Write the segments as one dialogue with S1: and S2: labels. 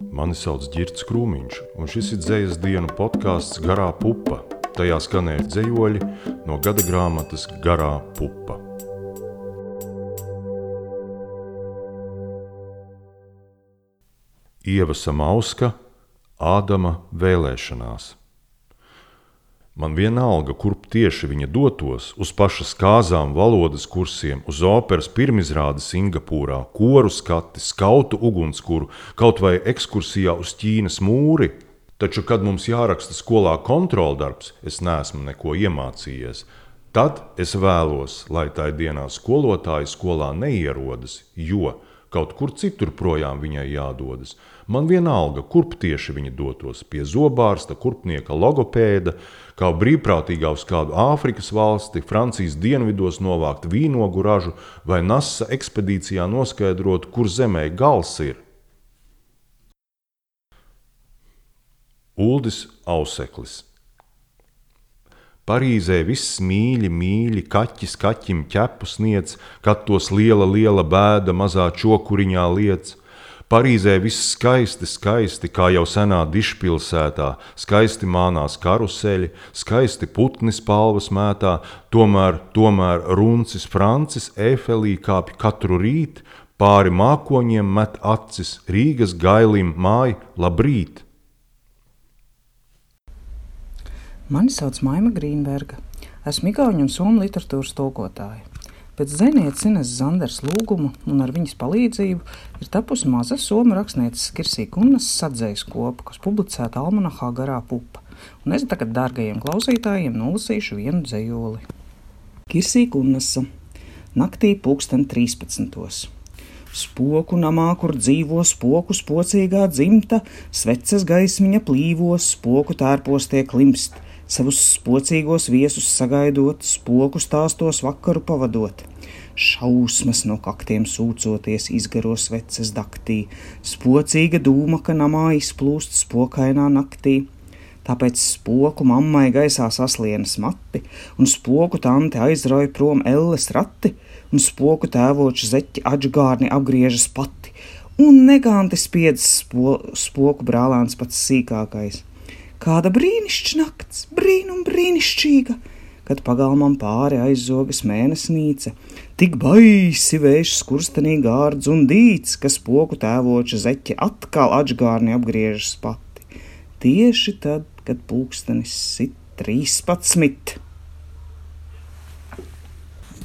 S1: Mani sauc Girts Krūmiņš, un šis ir dzējas dienu podkāsts Garā pupa. Tajā skanēja dzējoļi no gada grāmatas Garā pupa. Ieva Samauska, Ādama vēlēšanās. Man vienalga, kurp tieši viņa dotos, uz pašas kāzām, valodas kursiem, uz operas pirmizrādi Singapūrā, koru skati, skautu ugunskura, kaut vai ekskursijā uz Ķīnas mūri. Taču, kad mums jāraksta skolā kontroldarbs, es neesmu neko iemācījies. Tad es vēlos, lai tā dienā skolotāji skolā neierodas, jo kaut kur citur projām viņai jādodas. Man vienalga, kurp tieši viņa dotos - pie zobārsta, kurpnieka, logopēda, kā brīvprātīgā uz kādu Āfrikas valsti, Francijas dienvidos novākt vīnogu ražu vai NASA ekspedīcijā noskaidrot, kur zemē gals ir. Uldis Auseklis Parīzē viss mīļi, mīļi, kaķis kaķim ķepu sniedz, kad tos liela, liela bēda mazā čokuriņā liec. Parīzē viss skaisti, skaisti, kā jau senā dišpilsētā, skaisti mānās karuseļi, skaisti putni spalvas mētā, tomēr, tomēr runcis Francis Eifelī kāpj katru rītu, pāri mākoņiem met acis, Rīgas gailim māj, labrīt!
S2: Mani sauc Maima Grīnberga. Esmu Igaunijas un Somijas literatūras tulkotāja. Pēc zēnietes Ines Zanders lūguma un ar viņas palīdzību ir tapusi maza somu rakstnieces Kirsī Kunnas sadzējas kopa, kas publicēta Almanahā garā pupa. Un es tagad dārgajiem klausītājiem nolasīšu vienu dzējoli. Kirsī Kunnasa Naktī pulksten 13. Spoku namā, kur dzīvo spoku spocīgā dzimta, sveces gaismiņa plīvos, spoku tērpos tiek klimst, savus spocīgos viesus sagaidot, spoku stāstos vakaru pavadot. Šausmas no kaktiem sūcoties izgaro sveces daktī, spocīga dūma, ka namā izplūst spokainā naktī. Tāpēc spoku mammai gaisā saslienas mati, un spoku tante aizrauja prom elles rati, un spoku tēvoča zeķi atžgārni apgriežas pati, un neganti spiedz spo, spoku brālēns pats sīkākais. Kāda brīnišķīga nakts, brīnum brīnišķīga! Kad pagalmam pāri aizzogas mēnesnīca, tik baisi vējš skurstenī gārdz un dīts, ka spoku tēvoča zeķe atkal atžgārni apgriežas pati. Tieši tad, kad pulkstenis sit trīspadsmit.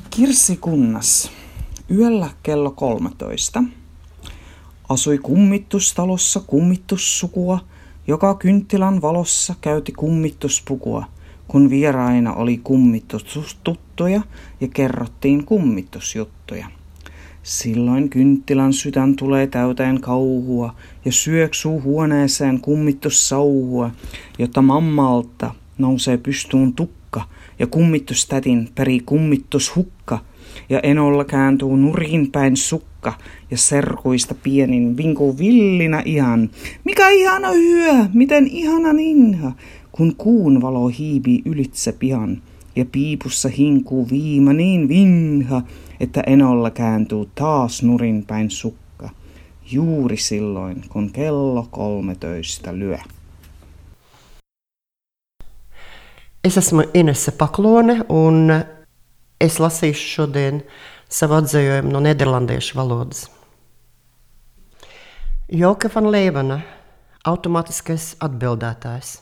S2: Kirsikunnas yöllä kello 13 asui kummitustalossa kummitussukua, joka kynttilän valossa käyti kummituspukua, kun vieraina oli kummitustuttuja ja kerrottiin kummitusjuttuja. Silloin kynttilän sytän tulee täyteen kauhua ja syöksuu huoneeseen kummitussauhua, jotta mammalta nousee pystyyn tukka ja kummitustätin peri kummitushukka ja enolla kääntuu nurin päin sukka ja serkuista pienin vinkuu villinä ihan. Mikä ihana yö, miten ihana ninha, kun kuun valo hiipii ylitse pihan ja piipussa hinkuu viima niin vinha, että enolla kääntuu taas nurin päin sukka. Juuri silloin, kun kello kolmetoista lyö.
S3: Es esmu Inese Paklone, un es lasīšu šodien savu atzējojumu no nederlandiešu valodas. Joka van Leivana, automātiskais atbildētājs.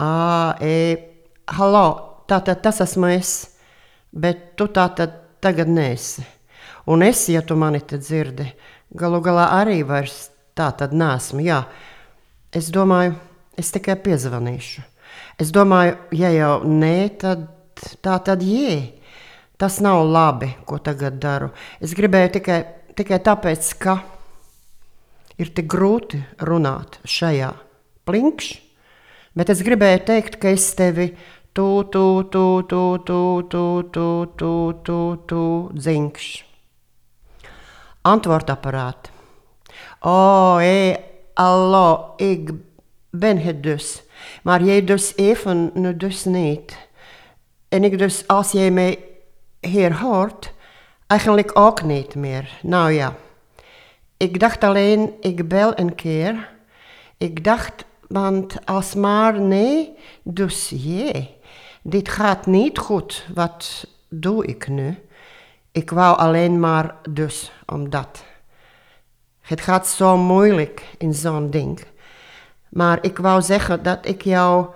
S3: Ā, e, halo, tātad tas esmu es, bet tu tātad tagad nesi. Un es, ja tu mani te dzirdi, galu galā arī vairs tā tad nesmu. Jā, es domāju, es tikai piezvanīšu. Es domāju, ja jau nē, tad tā tad jē. Tas nav labi, ko tagad daru. Es gribēju tikai, tikai tāpēc, ka ir tik grūti runāt šajā plinkšķī, bet es gribēju teikt, ka es tevi tu, tu, tu, tu, tu, tu, tu, tu, tu, tu dzinkšķi. Antwortapparaat. Oh, e, allo, ik ben het dus. Maar jij dus even nu dus niet. En ik dus, als jij mij hier hoort, eigenlijk ook niet meer. Nou ja, Ik dacht alleen, ik bel een keer. Ik dacht, want als maar nee, dus jee. Dit gaat niet goed, wat doe ik nu? Ik wou alleen maar dus omdat. Het gaat zo moeilijk in zo'n ding. Maar ik wou zeggen dat ik jou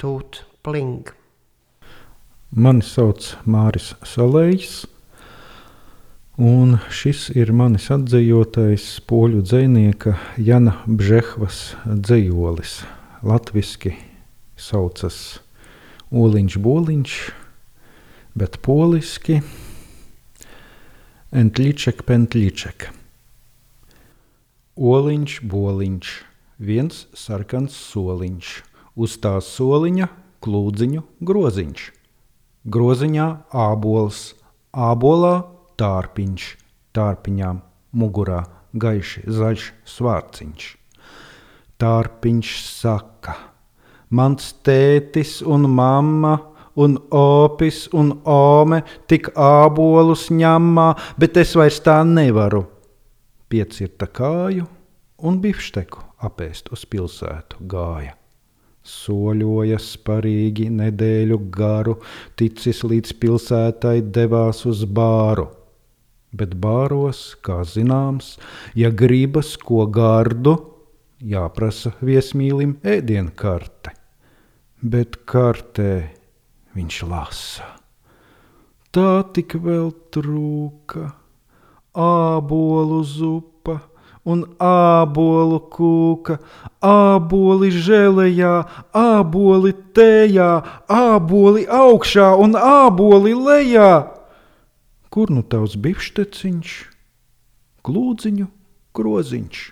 S3: Tūt, pling.
S4: Mani sauc Māris Salējs, un šis ir manis atzījotais poļu dzinieka Jana Bžehvas dzīslis. Latvijasiski saucas Oliņš Boliņš, bet poliski Entlīček Pentlīček. Oliņš Boliņš, viens sarkans soliņš, uz tā soliņa klūdziņu groziņš. Groziņā ābols, ābolā tārpiņš, tārpiņā mugurā gaiši zaļš svārciņš. Tārpiņš saka, mans tētis un mamma un opis un ome tik ābolus ņemā, bet es vairs tā nevaru. Piecirta kāju un bifšteku apēst uz pilsētu gāja soļoja sparīgi nedēļu garu, ticis līdz pilsētai devās uz bāru. Bet bāros, kā zināms, ja gribas ko gardu, jāprasa viesmīlim ēdienkarte. Bet kartē viņš lasa. Tā tik vēl trūka, ābolu zupa un ābolu kūka, āboli žēlējā, āboli tējā, āboli augšā un āboli lejā. Kur nu tavs bifšteciņš, klūdziņu, groziņš,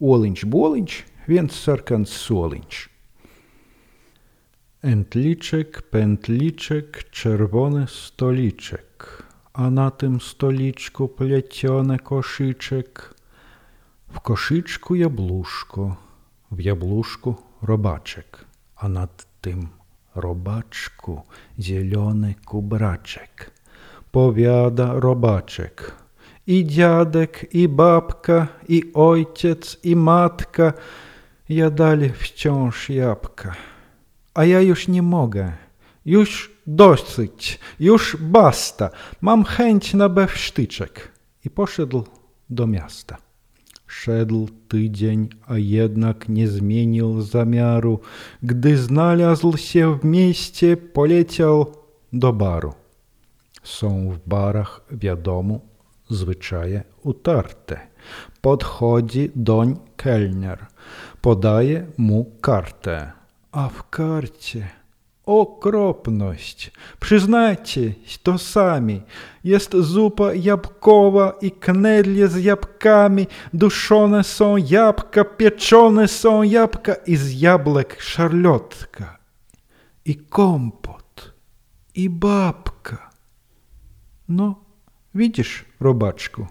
S4: oliņš, boliņš, viens sarkans soliņš. Entliczek, pętliczek, czerwony stoliczek, a na tym stoliczku plecione koszyczek, w koszyczку jabłuszko, w jabłuszku robaczek, a nad tym robaczku zielony kubraczek. Powiada robaczek. I dziadek, i babka, i ojciec, i matka. Ja dalej wciąż jabłka. A ja już nie mogę. Już dosyć, już basta, mam chęć na bewsztyczek. I poszedł do miasta. Szedł tydzień, a jednak nie zmienił zamiaru. Gdy znalazł się w mieście, poleciał do baru. Są w barach, wiadomo, zwyczaje utarte. Podchodzi doń kelner, podaje mu kartę, a w karcie To sami. Jest zupa jabłkowa i knedlie z jabłkami. Duszone są jabłka, pieczone są jabłka i z jabłek szarlotka. I kompot. I babka. No, widzisz, robaczku,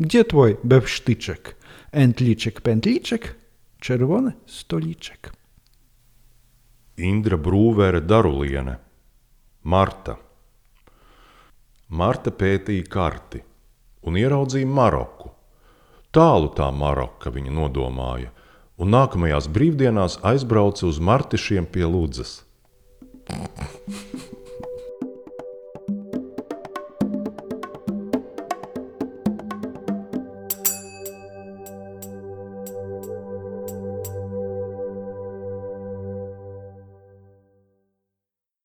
S4: gdzie twój bewsztyczek? Entliczek, pętliczek, czerwony stoliczek.
S1: Indra Brūvere Daruliene, Marta. Marta pētīja karti un ieraudzīja Maroku. Tālu tā Maroka viņa nodomāja, un nākamajās brīvdienās aizbrauca uz Martišiem pie Ludzas.